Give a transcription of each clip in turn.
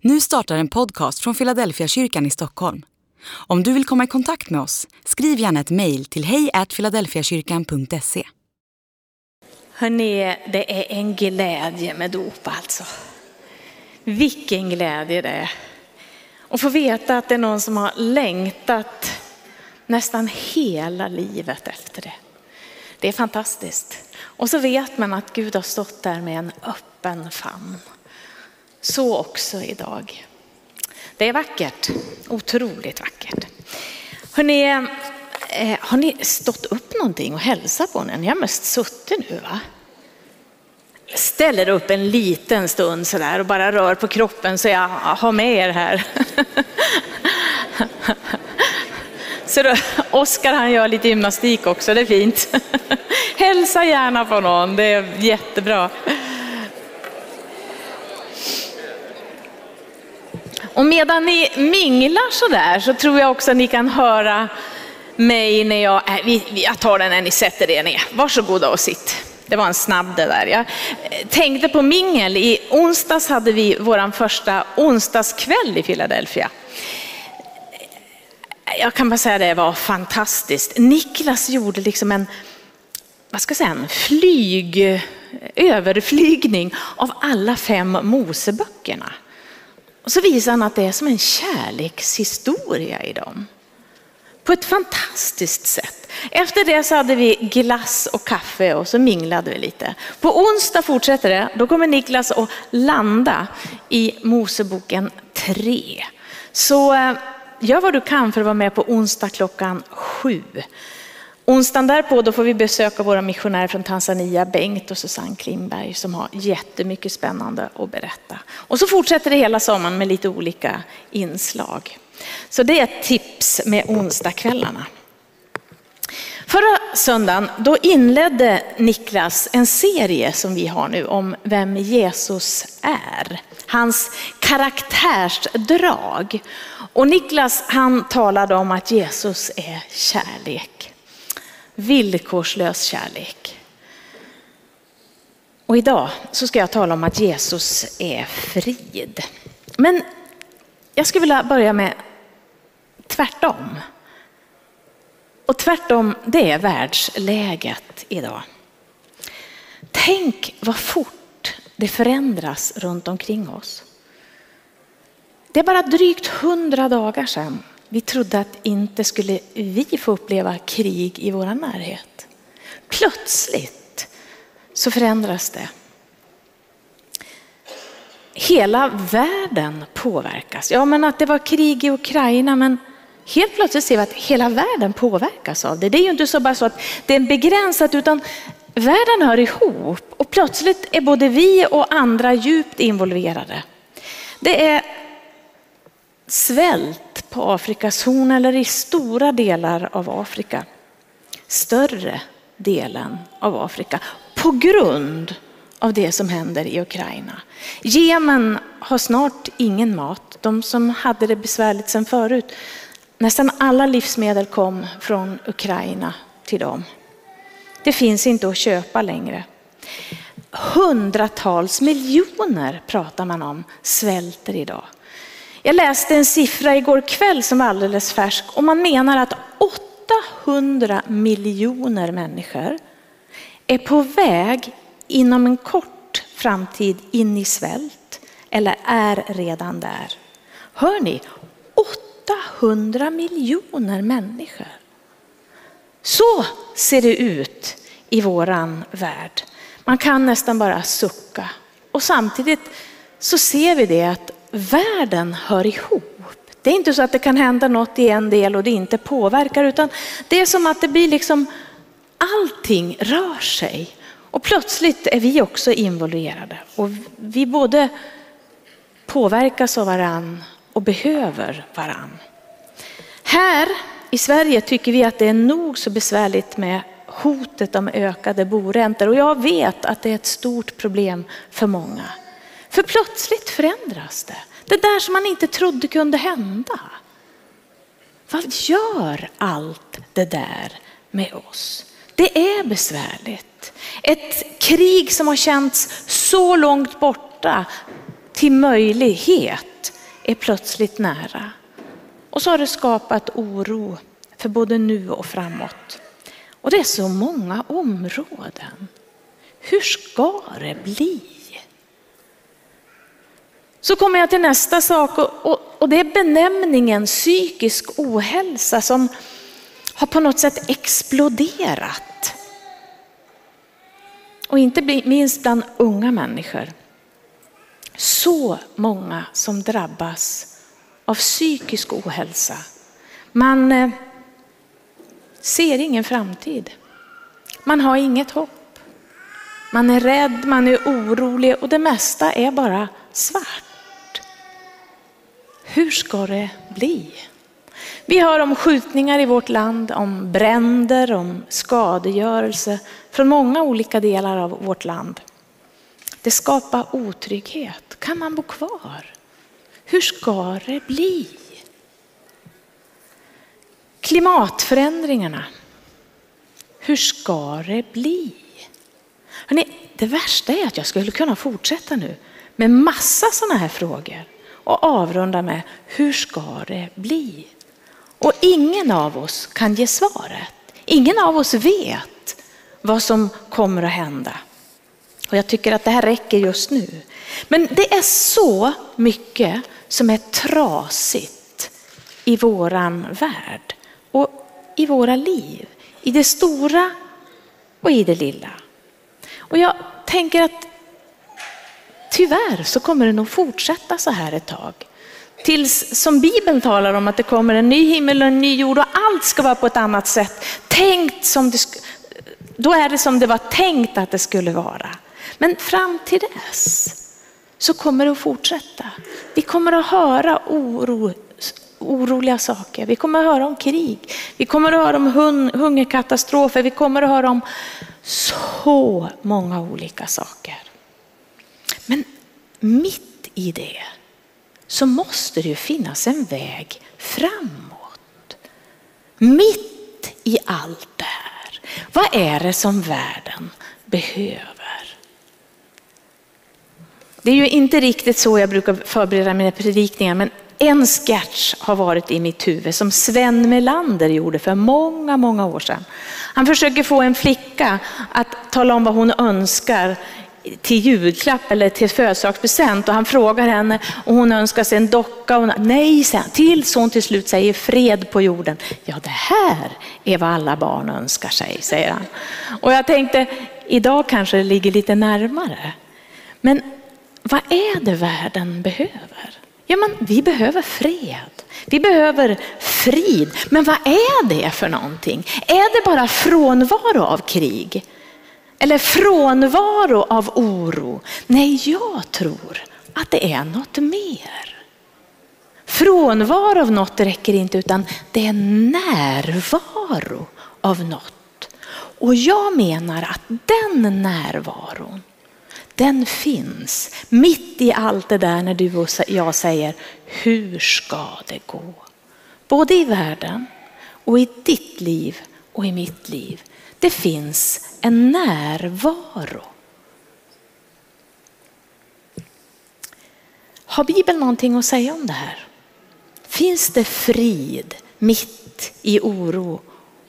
Nu startar en podcast från Philadelphia kyrkan i Stockholm. Om du vill komma i kontakt med oss, skriv gärna ett mejl till hejfiladelfiakyrkan.se. Hörrni, det är en glädje med dop alltså. Vilken glädje det är. Och få veta att det är någon som har längtat nästan hela livet efter det. Det är fantastiskt. Och så vet man att Gud har stått där med en öppen famn. Så också idag. Det är vackert, otroligt vackert. Hörrni, eh, har ni stått upp någonting och hälsat på någon? Ni har mest suttit nu va? Ställer upp en liten stund sådär och bara rör på kroppen så jag har med er här. Så då, Oskar han gör lite gymnastik också, det är fint. Hälsa gärna på någon, det är jättebra. Och medan ni minglar så där så tror jag också att ni kan höra mig när jag, äh, jag tar den när ni sätter er ner. Varsågoda och sitt. Det var en snabb det där. Jag tänkte på mingel. I onsdags hade vi vår första onsdagskväll i Philadelphia. Jag kan bara säga det var fantastiskt. Niklas gjorde liksom en, vad ska jag säga, en flyg, överflygning av alla fem Moseböckerna. Och så visar han att det är som en kärlekshistoria i dem. På ett fantastiskt sätt. Efter det så hade vi glass och kaffe och så minglade vi lite. På onsdag fortsätter det. Då kommer Niklas att landa i Moseboken 3. Så eh, gör vad du kan för att vara med på onsdag klockan sju. Onsdagen därpå då får vi besöka våra missionärer från Tanzania, Bengt och Susanne Klimberg som har jättemycket spännande att berätta. Och så fortsätter det hela sommaren med lite olika inslag. Så det är ett tips med onsdagskvällarna. Förra söndagen då inledde Niklas en serie som vi har nu om vem Jesus är. Hans karaktärsdrag. Och Niklas han talade om att Jesus är kärlek. Villkorslös kärlek. Och idag så ska jag tala om att Jesus är frid. Men jag skulle vilja börja med tvärtom. Och tvärtom, det är världsläget idag. Tänk vad fort det förändras runt omkring oss. Det är bara drygt hundra dagar sedan vi trodde att inte skulle vi få uppleva krig i vår närhet. Plötsligt så förändras det. Hela världen påverkas. Ja, men att det var krig i Ukraina, men helt plötsligt ser vi att hela världen påverkas av det. Det är ju inte så bara så att det är begränsat, utan världen hör ihop och plötsligt är både vi och andra djupt involverade. Det är svält på Afrikas horn eller i stora delar av Afrika. Större delen av Afrika på grund av det som händer i Ukraina. Jemen har snart ingen mat. De som hade det besvärligt sedan förut, nästan alla livsmedel kom från Ukraina till dem. Det finns inte att köpa längre. Hundratals miljoner pratar man om svälter idag. Jag läste en siffra igår kväll som var alldeles färsk och man menar att 800 miljoner människor är på väg inom en kort framtid in i svält eller är redan där. Hör ni? 800 miljoner människor. Så ser det ut i våran värld. Man kan nästan bara sucka. Och samtidigt så ser vi det att världen hör ihop. Det är inte så att det kan hända något i en del och det inte påverkar, utan det är som att det blir liksom allting rör sig. Och plötsligt är vi också involverade och vi både påverkas av varann och behöver varann. Här i Sverige tycker vi att det är nog så besvärligt med hotet om ökade boräntor och jag vet att det är ett stort problem för många. För plötsligt förändras det. Det där som man inte trodde kunde hända. Vad gör allt det där med oss? Det är besvärligt. Ett krig som har känts så långt borta till möjlighet är plötsligt nära. Och så har det skapat oro för både nu och framåt. Och det är så många områden. Hur ska det bli? Så kommer jag till nästa sak och, och, och det är benämningen psykisk ohälsa som har på något sätt exploderat. Och inte minst bland unga människor. Så många som drabbas av psykisk ohälsa. Man eh, ser ingen framtid. Man har inget hopp. Man är rädd, man är orolig och det mesta är bara svart. Hur ska det bli? Vi hör om skjutningar i vårt land, om bränder, om skadegörelse från många olika delar av vårt land. Det skapar otrygghet. Kan man bo kvar? Hur ska det bli? Klimatförändringarna. Hur ska det bli? Hörrni, det värsta är att jag skulle kunna fortsätta nu med massa sådana här frågor och avrunda med hur ska det bli? Och ingen av oss kan ge svaret. Ingen av oss vet vad som kommer att hända. Och jag tycker att det här räcker just nu. Men det är så mycket som är trasigt i våran värld och i våra liv. I det stora och i det lilla. Och jag tänker att tyvärr så kommer det nog fortsätta så här ett tag. Tills som Bibeln talar om att det kommer en ny himmel och en ny jord och allt ska vara på ett annat sätt. Tänkt som det, då är det som det var tänkt att det skulle vara. Men fram till dess så kommer det att fortsätta. Vi kommer att höra oro, oroliga saker. Vi kommer att höra om krig. Vi kommer att höra om hungerkatastrofer. Vi kommer att höra om så många olika saker. Men mitt i det så måste det ju finnas en väg framåt. Mitt i allt det här. Vad är det som världen behöver? Det är ju inte riktigt så jag brukar förbereda mina predikningar, men en sketch har varit i mitt huvud som Sven Melander gjorde för många, många år sedan. Han försöker få en flicka att tala om vad hon önskar till julklapp eller till födelsedagspresent och han frågar henne och hon önskar sig en docka. Och nej, säger han, tills hon till slut säger fred på jorden. Ja, det här är vad alla barn önskar sig, säger han. Och jag tänkte, idag kanske det ligger lite närmare. Men vad är det världen behöver? Ja, men vi behöver fred. Vi behöver frid. Men vad är det för någonting? Är det bara frånvaro av krig? Eller frånvaro av oro? Nej, jag tror att det är något mer. Frånvaro av något räcker inte utan det är närvaro av något. Och jag menar att den närvaron den finns mitt i allt det där när du och jag säger, hur ska det gå? Både i världen och i ditt liv och i mitt liv. Det finns en närvaro. Har Bibeln någonting att säga om det här? Finns det frid mitt i oro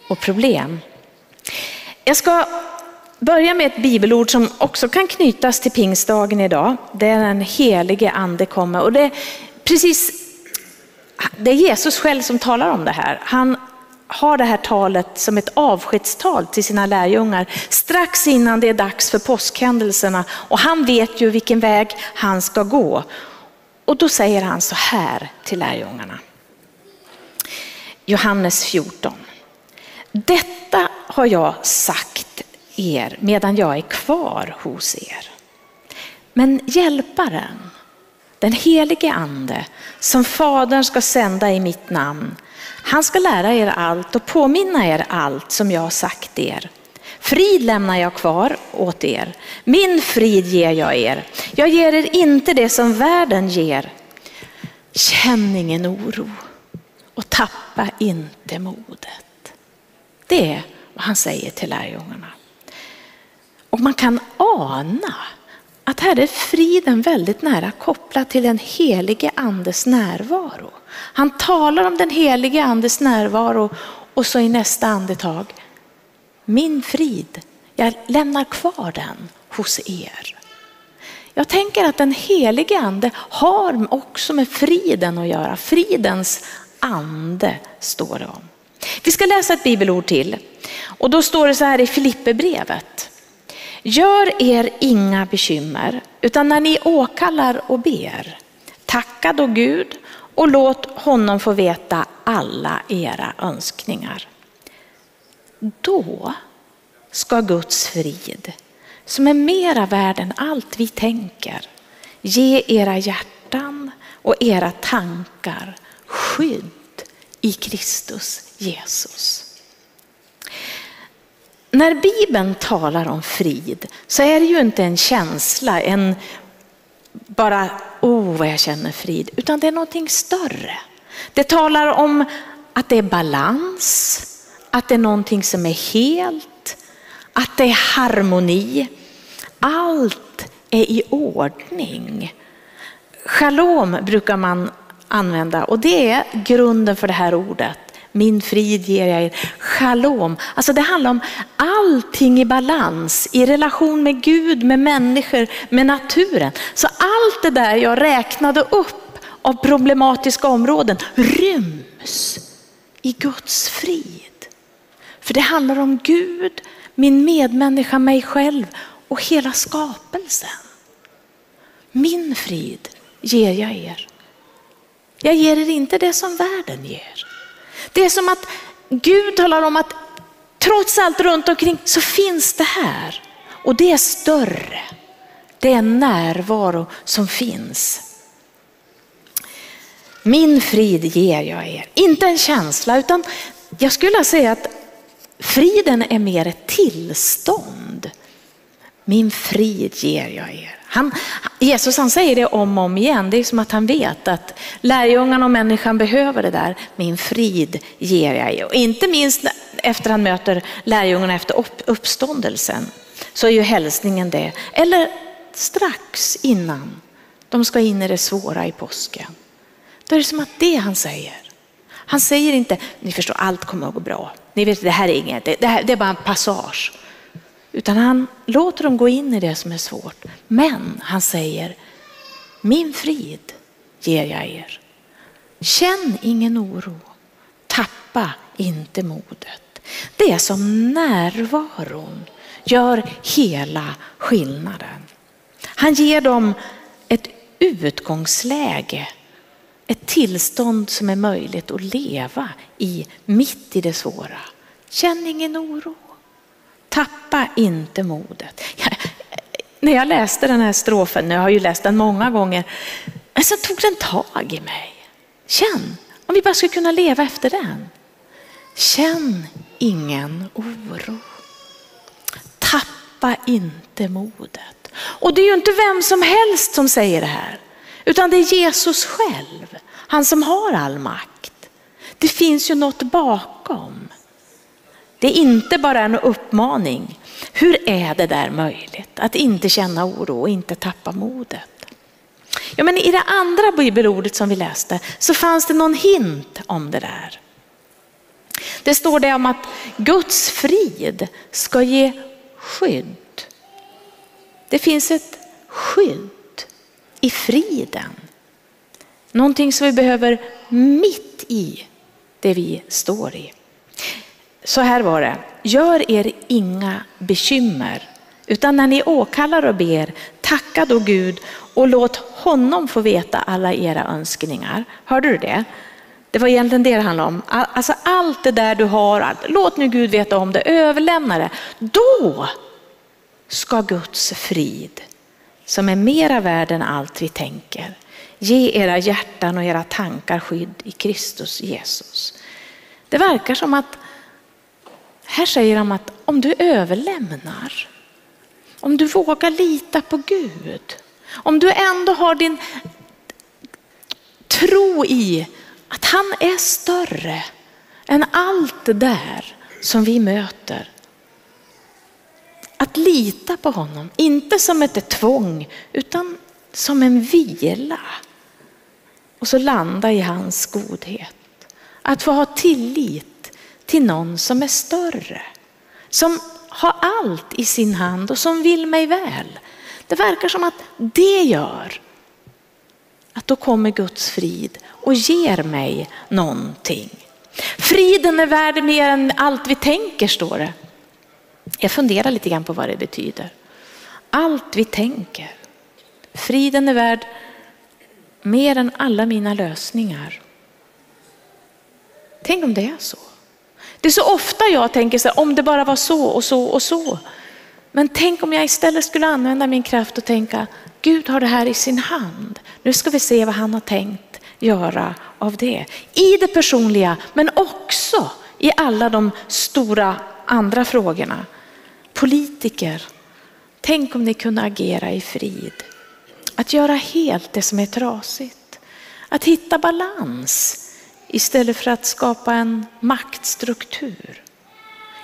och problem? Jag ska börja med ett bibelord som också kan knytas till pingstdagen idag. Det är den helige ande kommer. Och det, är precis, det är Jesus själv som talar om det här. Han har det här talet som ett avskedstal till sina lärjungar strax innan det är dags för påskhändelserna. Och han vet ju vilken väg han ska gå. Och då säger han så här till lärjungarna. Johannes 14. Detta har jag sagt er medan jag är kvar hos er. Men hjälparen, den helige ande som Fadern ska sända i mitt namn, han ska lära er allt och påminna er allt som jag har sagt er. Frid lämnar jag kvar åt er, min frid ger jag er. Jag ger er inte det som världen ger. Känn ingen oro och tappa inte modet. Det är vad han säger till lärjungarna. Och man kan ana att här är friden väldigt nära kopplad till den helige andes närvaro. Han talar om den helige andes närvaro och så i nästa andetag, min frid, jag lämnar kvar den hos er. Jag tänker att den helige ande har också med friden att göra. Fridens ande står det om. Vi ska läsa ett bibelord till och då står det så här i Filipperbrevet. Gör er inga bekymmer, utan när ni åkallar och ber, tacka då Gud och låt honom få veta alla era önskningar. Då ska Guds frid, som är mera värd än allt vi tänker, ge era hjärtan och era tankar skydd i Kristus Jesus. När Bibeln talar om frid så är det ju inte en känsla, en bara, oh vad jag känner frid, utan det är någonting större. Det talar om att det är balans, att det är någonting som är helt, att det är harmoni. Allt är i ordning. Shalom brukar man använda och det är grunden för det här ordet. Min frid ger jag er. Shalom. Alltså det handlar om allting i balans, i relation med Gud, med människor, med naturen. Så allt det där jag räknade upp av problematiska områden ryms i Guds frid. För det handlar om Gud, min medmänniska, mig själv och hela skapelsen. Min frid ger jag er. Jag ger er inte det som världen ger. Det är som att Gud talar om att trots allt runt omkring så finns det här. Och det är större. Det är en närvaro som finns. Min frid ger jag er. Inte en känsla utan jag skulle säga att friden är mer ett tillstånd. Min frid ger jag er. Han, Jesus han säger det om och om igen. Det är som att han vet att lärjungarna och människan behöver det där. Min frid ger jag er. Inte minst efter han möter lärjungarna efter uppståndelsen så är ju hälsningen det. Eller strax innan de ska in i det svåra i påsken. Då är det som att det han säger. Han säger inte, ni förstår allt kommer att gå bra. Ni vet det här är inget, det, här, det är bara en passage. Utan han låter dem gå in i det som är svårt. Men han säger, min frid ger jag er. Känn ingen oro. Tappa inte modet. Det är som närvaron gör hela skillnaden. Han ger dem ett utgångsläge, ett tillstånd som är möjligt att leva i mitt i det svåra. Känn ingen oro. Tappa inte modet. Jag, när jag läste den här strofen, jag har ju läst den många gånger, men så tog den tag i mig. Känn, om vi bara skulle kunna leva efter den. Känn ingen oro. Tappa inte modet. Och det är ju inte vem som helst som säger det här, utan det är Jesus själv, han som har all makt. Det finns ju något bakom. Det är inte bara en uppmaning. Hur är det där möjligt? Att inte känna oro och inte tappa modet. Ja, men I det andra bibelordet som vi läste så fanns det någon hint om det där. Det står det om att Guds frid ska ge skydd. Det finns ett skydd i friden. Någonting som vi behöver mitt i det vi står i. Så här var det, gör er inga bekymmer, utan när ni åkallar och ber, tacka då Gud och låt honom få veta alla era önskningar. Hörde du det? Det var egentligen det det handlade om. Alltså allt det där du har, låt nu Gud veta om det, överlämna det. Då ska Guds frid, som är mera värd än allt vi tänker, ge era hjärtan och era tankar skydd i Kristus Jesus. Det verkar som att här säger han att om du överlämnar, om du vågar lita på Gud, om du ändå har din tro i att han är större än allt det där som vi möter. Att lita på honom, inte som ett tvång utan som en vila. Och så landa i hans godhet. Att få ha tillit till någon som är större. Som har allt i sin hand och som vill mig väl. Det verkar som att det gör att då kommer Guds frid och ger mig någonting. Friden är värd mer än allt vi tänker står det. Jag funderar lite grann på vad det betyder. Allt vi tänker. Friden är värd mer än alla mina lösningar. Tänk om det är så. Det är så ofta jag tänker så här, om det bara var så och så och så. Men tänk om jag istället skulle använda min kraft och tänka, Gud har det här i sin hand. Nu ska vi se vad han har tänkt göra av det. I det personliga, men också i alla de stora andra frågorna. Politiker, tänk om ni kunde agera i frid. Att göra helt det som är trasigt. Att hitta balans istället för att skapa en maktstruktur.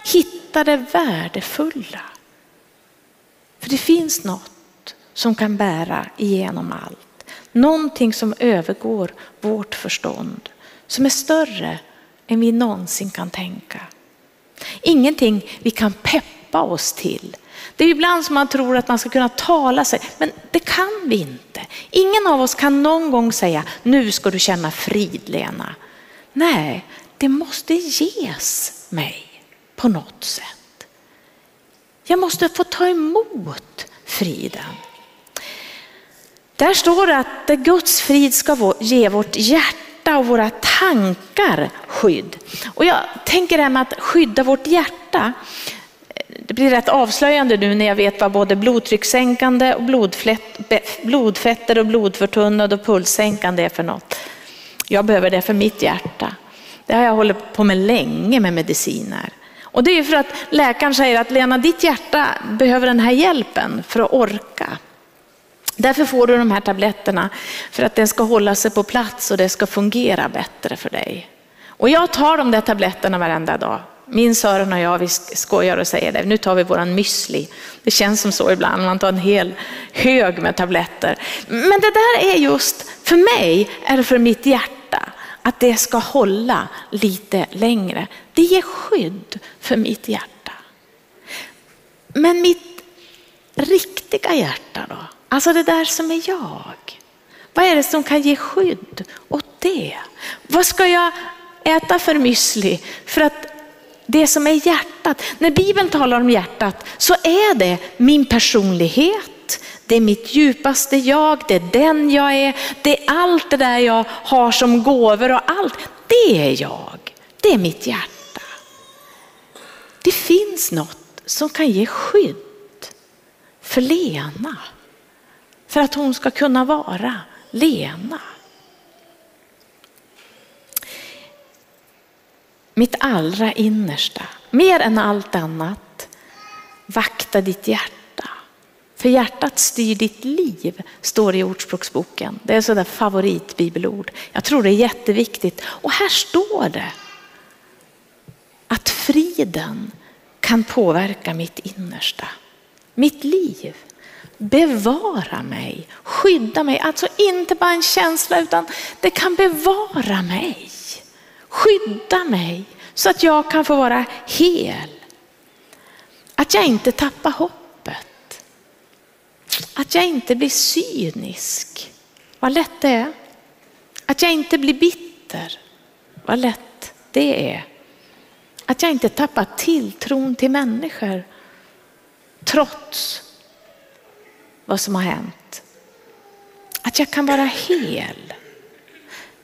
Hitta det värdefulla. För det finns något som kan bära igenom allt. Någonting som övergår vårt förstånd. Som är större än vi någonsin kan tänka. Ingenting vi kan peppa oss till. Det är ibland som man tror att man ska kunna tala sig, men det kan vi inte. Ingen av oss kan någon gång säga, nu ska du känna frid Lena. Nej, det måste ges mig på något sätt. Jag måste få ta emot friden. Där står det att Guds frid ska ge vårt hjärta och våra tankar skydd. Och jag tänker det här med att skydda vårt hjärta. Eh, det blir rätt avslöjande nu när jag vet vad både blodtryckssänkande och blodfetter och blodförtunnad och pulssänkande är för något. Jag behöver det för mitt hjärta. Det har jag hållit på med länge med mediciner. Och det är för att läkaren säger att Lena, ditt hjärta behöver den här hjälpen för att orka. Därför får du de här tabletterna för att den ska hålla sig på plats och det ska fungera bättre för dig. Och jag tar de där tabletterna varenda dag. Min Sören och jag vi skojar och säger det, nu tar vi våran müsli. Det känns som så ibland, man tar en hel hög med tabletter. Men det där är just, för mig är det för mitt hjärta, att det ska hålla lite längre. Det ger skydd för mitt hjärta. Men mitt riktiga hjärta då? Alltså det där som är jag. Vad är det som kan ge skydd åt det? Vad ska jag äta för müsli för att det som är hjärtat. När Bibeln talar om hjärtat så är det min personlighet, det är mitt djupaste jag, det är den jag är, det är allt det där jag har som gåvor och allt. Det är jag, det är mitt hjärta. Det finns något som kan ge skydd för Lena. För att hon ska kunna vara Lena. Mitt allra innersta, mer än allt annat, vakta ditt hjärta. För hjärtat styr ditt liv, står det i Ordspråksboken. Det är sådär favoritbibelord. Jag tror det är jätteviktigt. Och här står det att friden kan påverka mitt innersta, mitt liv. Bevara mig, skydda mig. Alltså inte bara en känsla utan det kan bevara mig. Skydda mig så att jag kan få vara hel. Att jag inte tappar hoppet. Att jag inte blir cynisk. Vad lätt det är. Att jag inte blir bitter. Vad lätt det är. Att jag inte tappar tilltron till människor trots vad som har hänt. Att jag kan vara hel.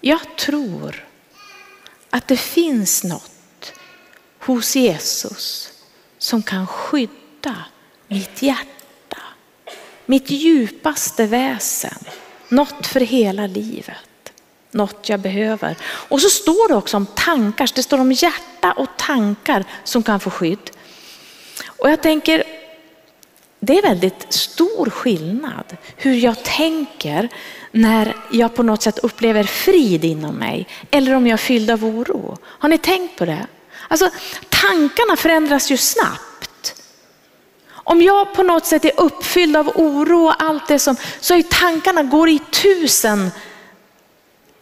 Jag tror att det finns något hos Jesus som kan skydda mitt hjärta, mitt djupaste väsen, något för hela livet, något jag behöver. Och så står det också om tankar, det står om hjärta och tankar som kan få skydd. Och jag tänker, det är väldigt stor skillnad hur jag tänker när jag på något sätt upplever frid inom mig eller om jag är fylld av oro. Har ni tänkt på det? Alltså tankarna förändras ju snabbt. Om jag på något sätt är uppfylld av oro och allt det som, så är tankarna går i tusen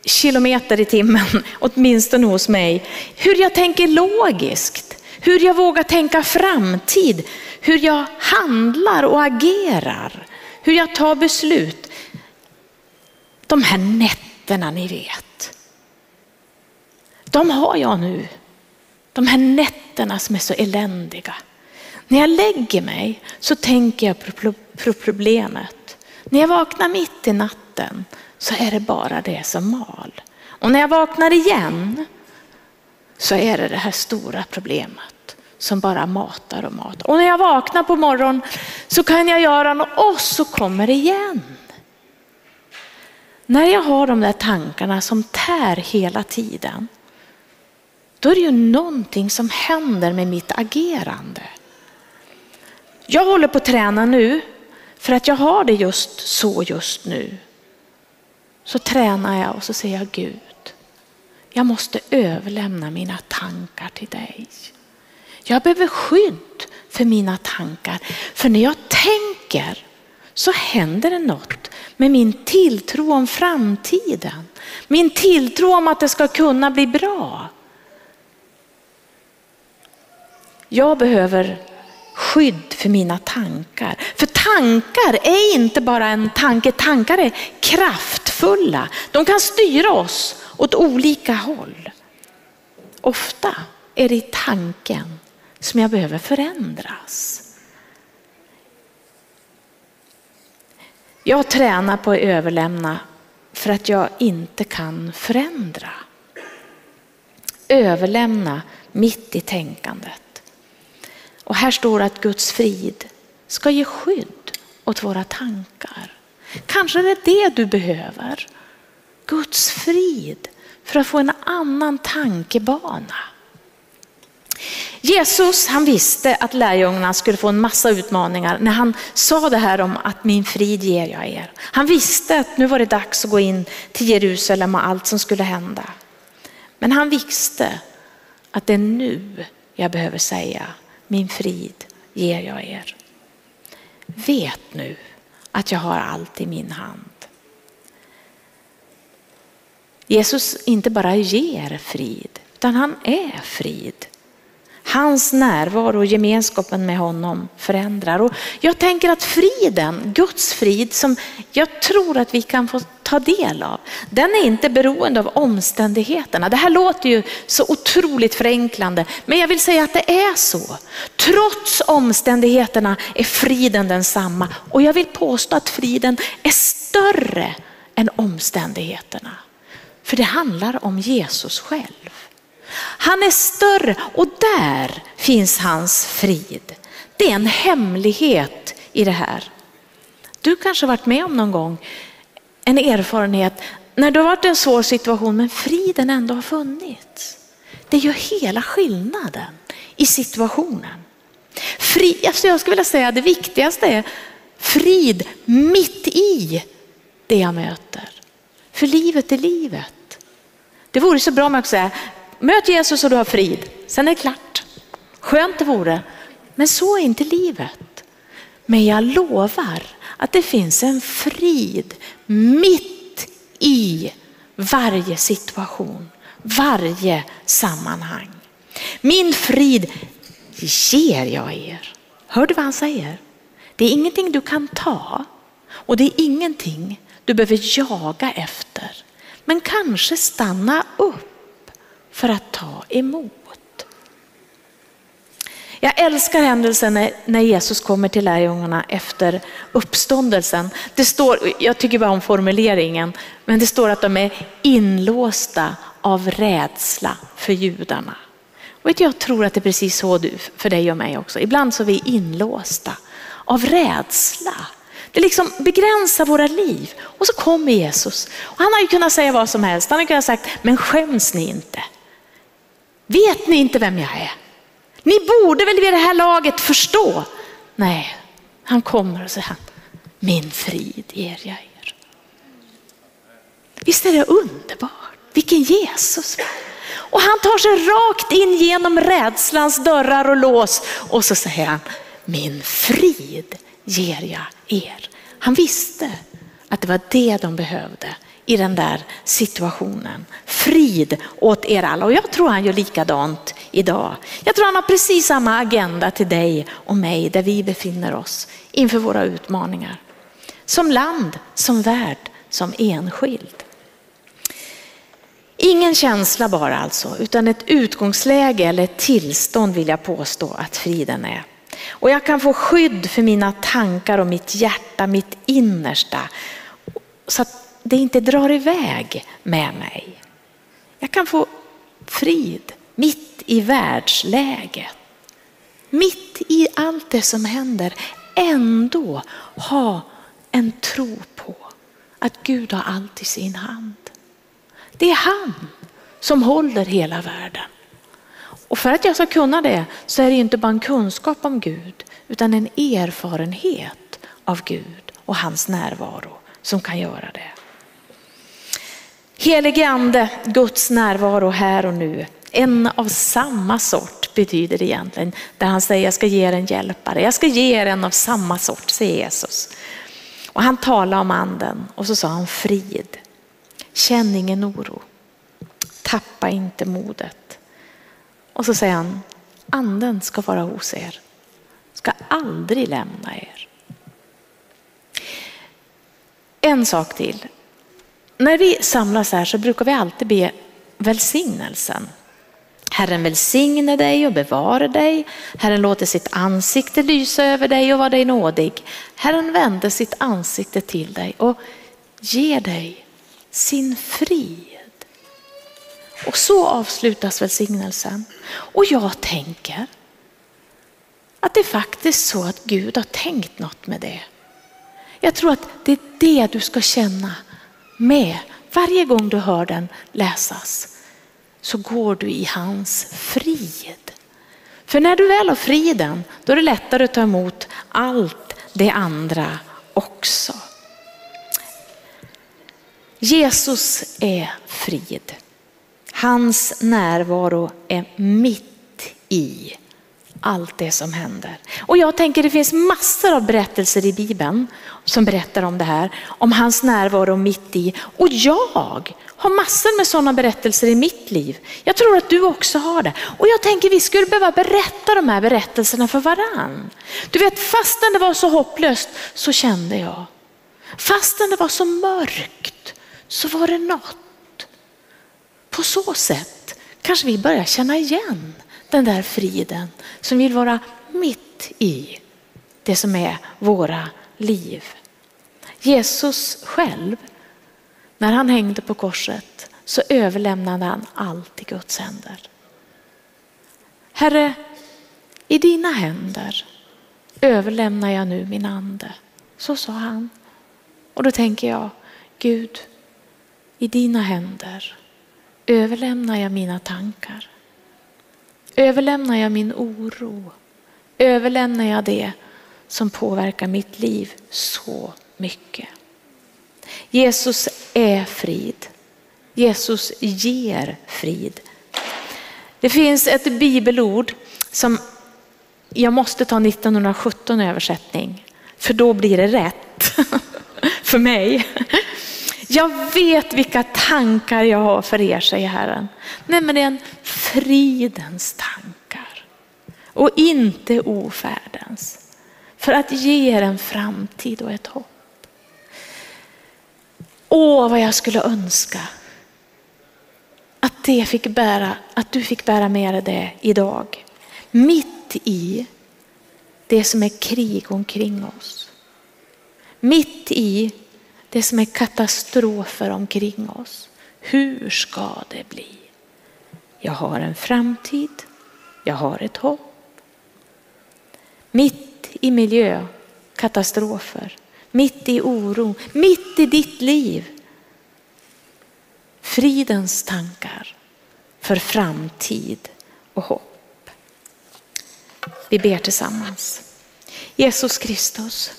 kilometer i timmen, åtminstone hos mig. Hur jag tänker logiskt, hur jag vågar tänka framtid, hur jag handlar och agerar, hur jag tar beslut. De här nätterna ni vet, de har jag nu. De här nätterna som är så eländiga. När jag lägger mig så tänker jag på problemet. När jag vaknar mitt i natten så är det bara det som mal. Och när jag vaknar igen så är det det här stora problemet som bara matar och matar. Och när jag vaknar på morgonen så kan jag göra något och så kommer det igen. När jag har de där tankarna som tär hela tiden, då är det ju någonting som händer med mitt agerande. Jag håller på att träna nu för att jag har det just så just nu. Så tränar jag och så säger jag Gud, jag måste överlämna mina tankar till dig. Jag behöver skydd för mina tankar. För när jag tänker så händer det något med min tilltro om framtiden. Min tilltro om att det ska kunna bli bra. Jag behöver skydd för mina tankar. För tankar är inte bara en tanke, tankar är kraftfulla. De kan styra oss åt olika håll. Ofta är det i tanken som jag behöver förändras. Jag tränar på att överlämna för att jag inte kan förändra. Överlämna mitt i tänkandet. Och här står att Guds frid ska ge skydd åt våra tankar. Kanske är det det du behöver. Guds frid för att få en annan tankebana. Jesus han visste att lärjungarna skulle få en massa utmaningar när han sa det här om att min frid ger jag er. Han visste att nu var det dags att gå in till Jerusalem och allt som skulle hända. Men han visste att det är nu jag behöver säga min frid ger jag er. Vet nu att jag har allt i min hand. Jesus inte bara ger frid, utan han är frid. Hans närvaro och gemenskapen med honom förändrar. Och jag tänker att friden, Guds frid som jag tror att vi kan få ta del av, den är inte beroende av omständigheterna. Det här låter ju så otroligt förenklande, men jag vill säga att det är så. Trots omständigheterna är friden densamma och jag vill påstå att friden är större än omständigheterna. För det handlar om Jesus själv. Han är större och där finns hans frid. Det är en hemlighet i det här. Du kanske varit med om någon gång en erfarenhet när det har varit en svår situation men friden ändå har funnits. Det gör hela skillnaden i situationen. Fri, alltså jag skulle vilja säga det viktigaste är frid mitt i det jag möter. För livet är livet. Det vore så bra om jag kunde säga, Möt Jesus och du har frid, sen är det klart. Skönt det vore, men så är inte livet. Men jag lovar att det finns en frid mitt i varje situation, varje sammanhang. Min frid ger jag er. Hör du vad han säger? Det är ingenting du kan ta och det är ingenting du behöver jaga efter. Men kanske stanna upp för att ta emot. Jag älskar händelsen när Jesus kommer till lärjungarna efter uppståndelsen. Det står, jag tycker bara om formuleringen, men det står att de är inlåsta av rädsla för judarna. Och jag tror att det är precis så för dig och mig också. Ibland så är vi inlåsta av rädsla. Det liksom begränsar våra liv. Och så kommer Jesus. Och han har ju kunnat säga vad som helst. Han har kunnat säga, men skäms ni inte? Vet ni inte vem jag är? Ni borde väl vid det här laget förstå. Nej, han kommer och säger, min frid ger jag er. Visst är det underbart? Vilken Jesus. Och han tar sig rakt in genom rädslans dörrar och lås och så säger han, min frid ger jag er. Han visste att det var det de behövde i den där situationen. Frid åt er alla. Och jag tror han gör likadant idag. Jag tror han har precis samma agenda till dig och mig där vi befinner oss inför våra utmaningar. Som land, som värld, som enskild. Ingen känsla bara alltså, utan ett utgångsläge eller ett tillstånd vill jag påstå att friden är. Och jag kan få skydd för mina tankar och mitt hjärta, mitt innersta. Så att det inte drar iväg med mig. Jag kan få frid mitt i världsläget. Mitt i allt det som händer ändå ha en tro på att Gud har allt i sin hand. Det är han som håller hela världen. Och för att jag ska kunna det så är det inte bara en kunskap om Gud utan en erfarenhet av Gud och hans närvaro som kan göra det. Helige ande, Guds närvaro här och nu. En av samma sort betyder det egentligen. Där han säger jag ska ge er en hjälpare. Jag ska ge er en av samma sort, säger Jesus. Och han talade om anden och så sa han frid. Känn ingen oro. Tappa inte modet. Och så säger han, anden ska vara hos er. Ska aldrig lämna er. En sak till. När vi samlas här så brukar vi alltid be välsignelsen. Herren välsigne dig och bevare dig. Herren låter sitt ansikte lysa över dig och vara dig nådig. Herren vänder sitt ansikte till dig och ger dig sin frid. Och så avslutas välsignelsen. Och jag tänker att det är faktiskt så att Gud har tänkt något med det. Jag tror att det är det du ska känna med varje gång du hör den läsas. Så går du i hans frid. För när du väl har friden, då är det lättare att ta emot allt det andra också. Jesus är frid. Hans närvaro är mitt i allt det som händer. Och jag tänker det finns massor av berättelser i Bibeln som berättar om det här, om hans närvaro mitt i. Och jag har massor med sådana berättelser i mitt liv. Jag tror att du också har det. Och jag tänker vi skulle behöva berätta de här berättelserna för varann. Du vet fastän det var så hopplöst så kände jag. Fastän det var så mörkt så var det något. På så sätt kanske vi börjar känna igen den där friden som vill vara mitt i det som är våra liv. Jesus själv, när han hängde på korset så överlämnade han allt i Guds händer. Herre, i dina händer överlämnar jag nu min ande. Så sa han. Och då tänker jag, Gud, i dina händer överlämnar jag mina tankar. Överlämnar jag min oro? Överlämnar jag det som påverkar mitt liv så mycket? Jesus är frid. Jesus ger frid. Det finns ett bibelord som jag måste ta 1917 översättning, för då blir det rätt för mig. Jag vet vilka tankar jag har för er, säger Herren. Nämligen fridens tankar och inte ofärdens. För att ge er en framtid och ett hopp. Åh, vad jag skulle önska att, det fick bära, att du fick bära med dig det idag. Mitt i det som är krig omkring oss. Mitt i det som är katastrofer omkring oss. Hur ska det bli? Jag har en framtid, jag har ett hopp. Mitt i miljökatastrofer, mitt i oro, mitt i ditt liv. Fridens tankar för framtid och hopp. Vi ber tillsammans. Jesus Kristus,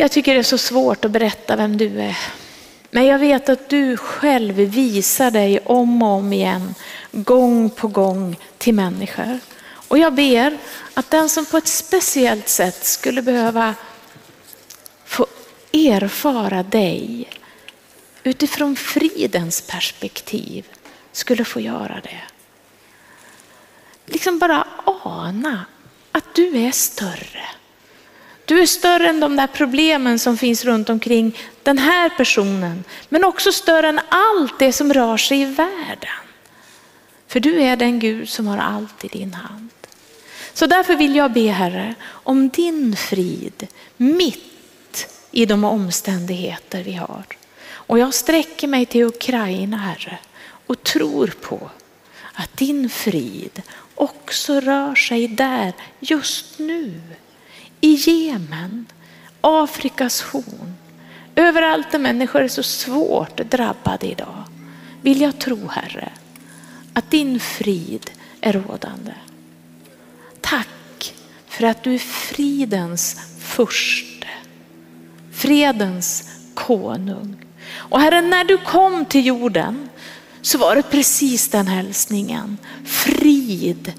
jag tycker det är så svårt att berätta vem du är. Men jag vet att du själv visar dig om och om igen, gång på gång till människor. Och jag ber att den som på ett speciellt sätt skulle behöva få erfara dig utifrån fridens perspektiv skulle få göra det. Liksom bara ana att du är större. Du är större än de där problemen som finns runt omkring den här personen, men också större än allt det som rör sig i världen. För du är den Gud som har allt i din hand. Så därför vill jag be Herre om din frid mitt i de omständigheter vi har. Och jag sträcker mig till Ukraina Herre och tror på att din frid också rör sig där just nu. I Jemen, Afrikas horn, överallt där människor är så svårt drabbade idag. Vill jag tro Herre att din frid är rådande. Tack för att du är fridens furste, fredens konung. Och Herre, när du kom till jorden så var det precis den hälsningen. Frid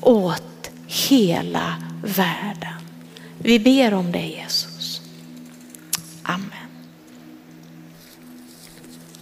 åt hela världen. Vi ber om det Jesus. Amen.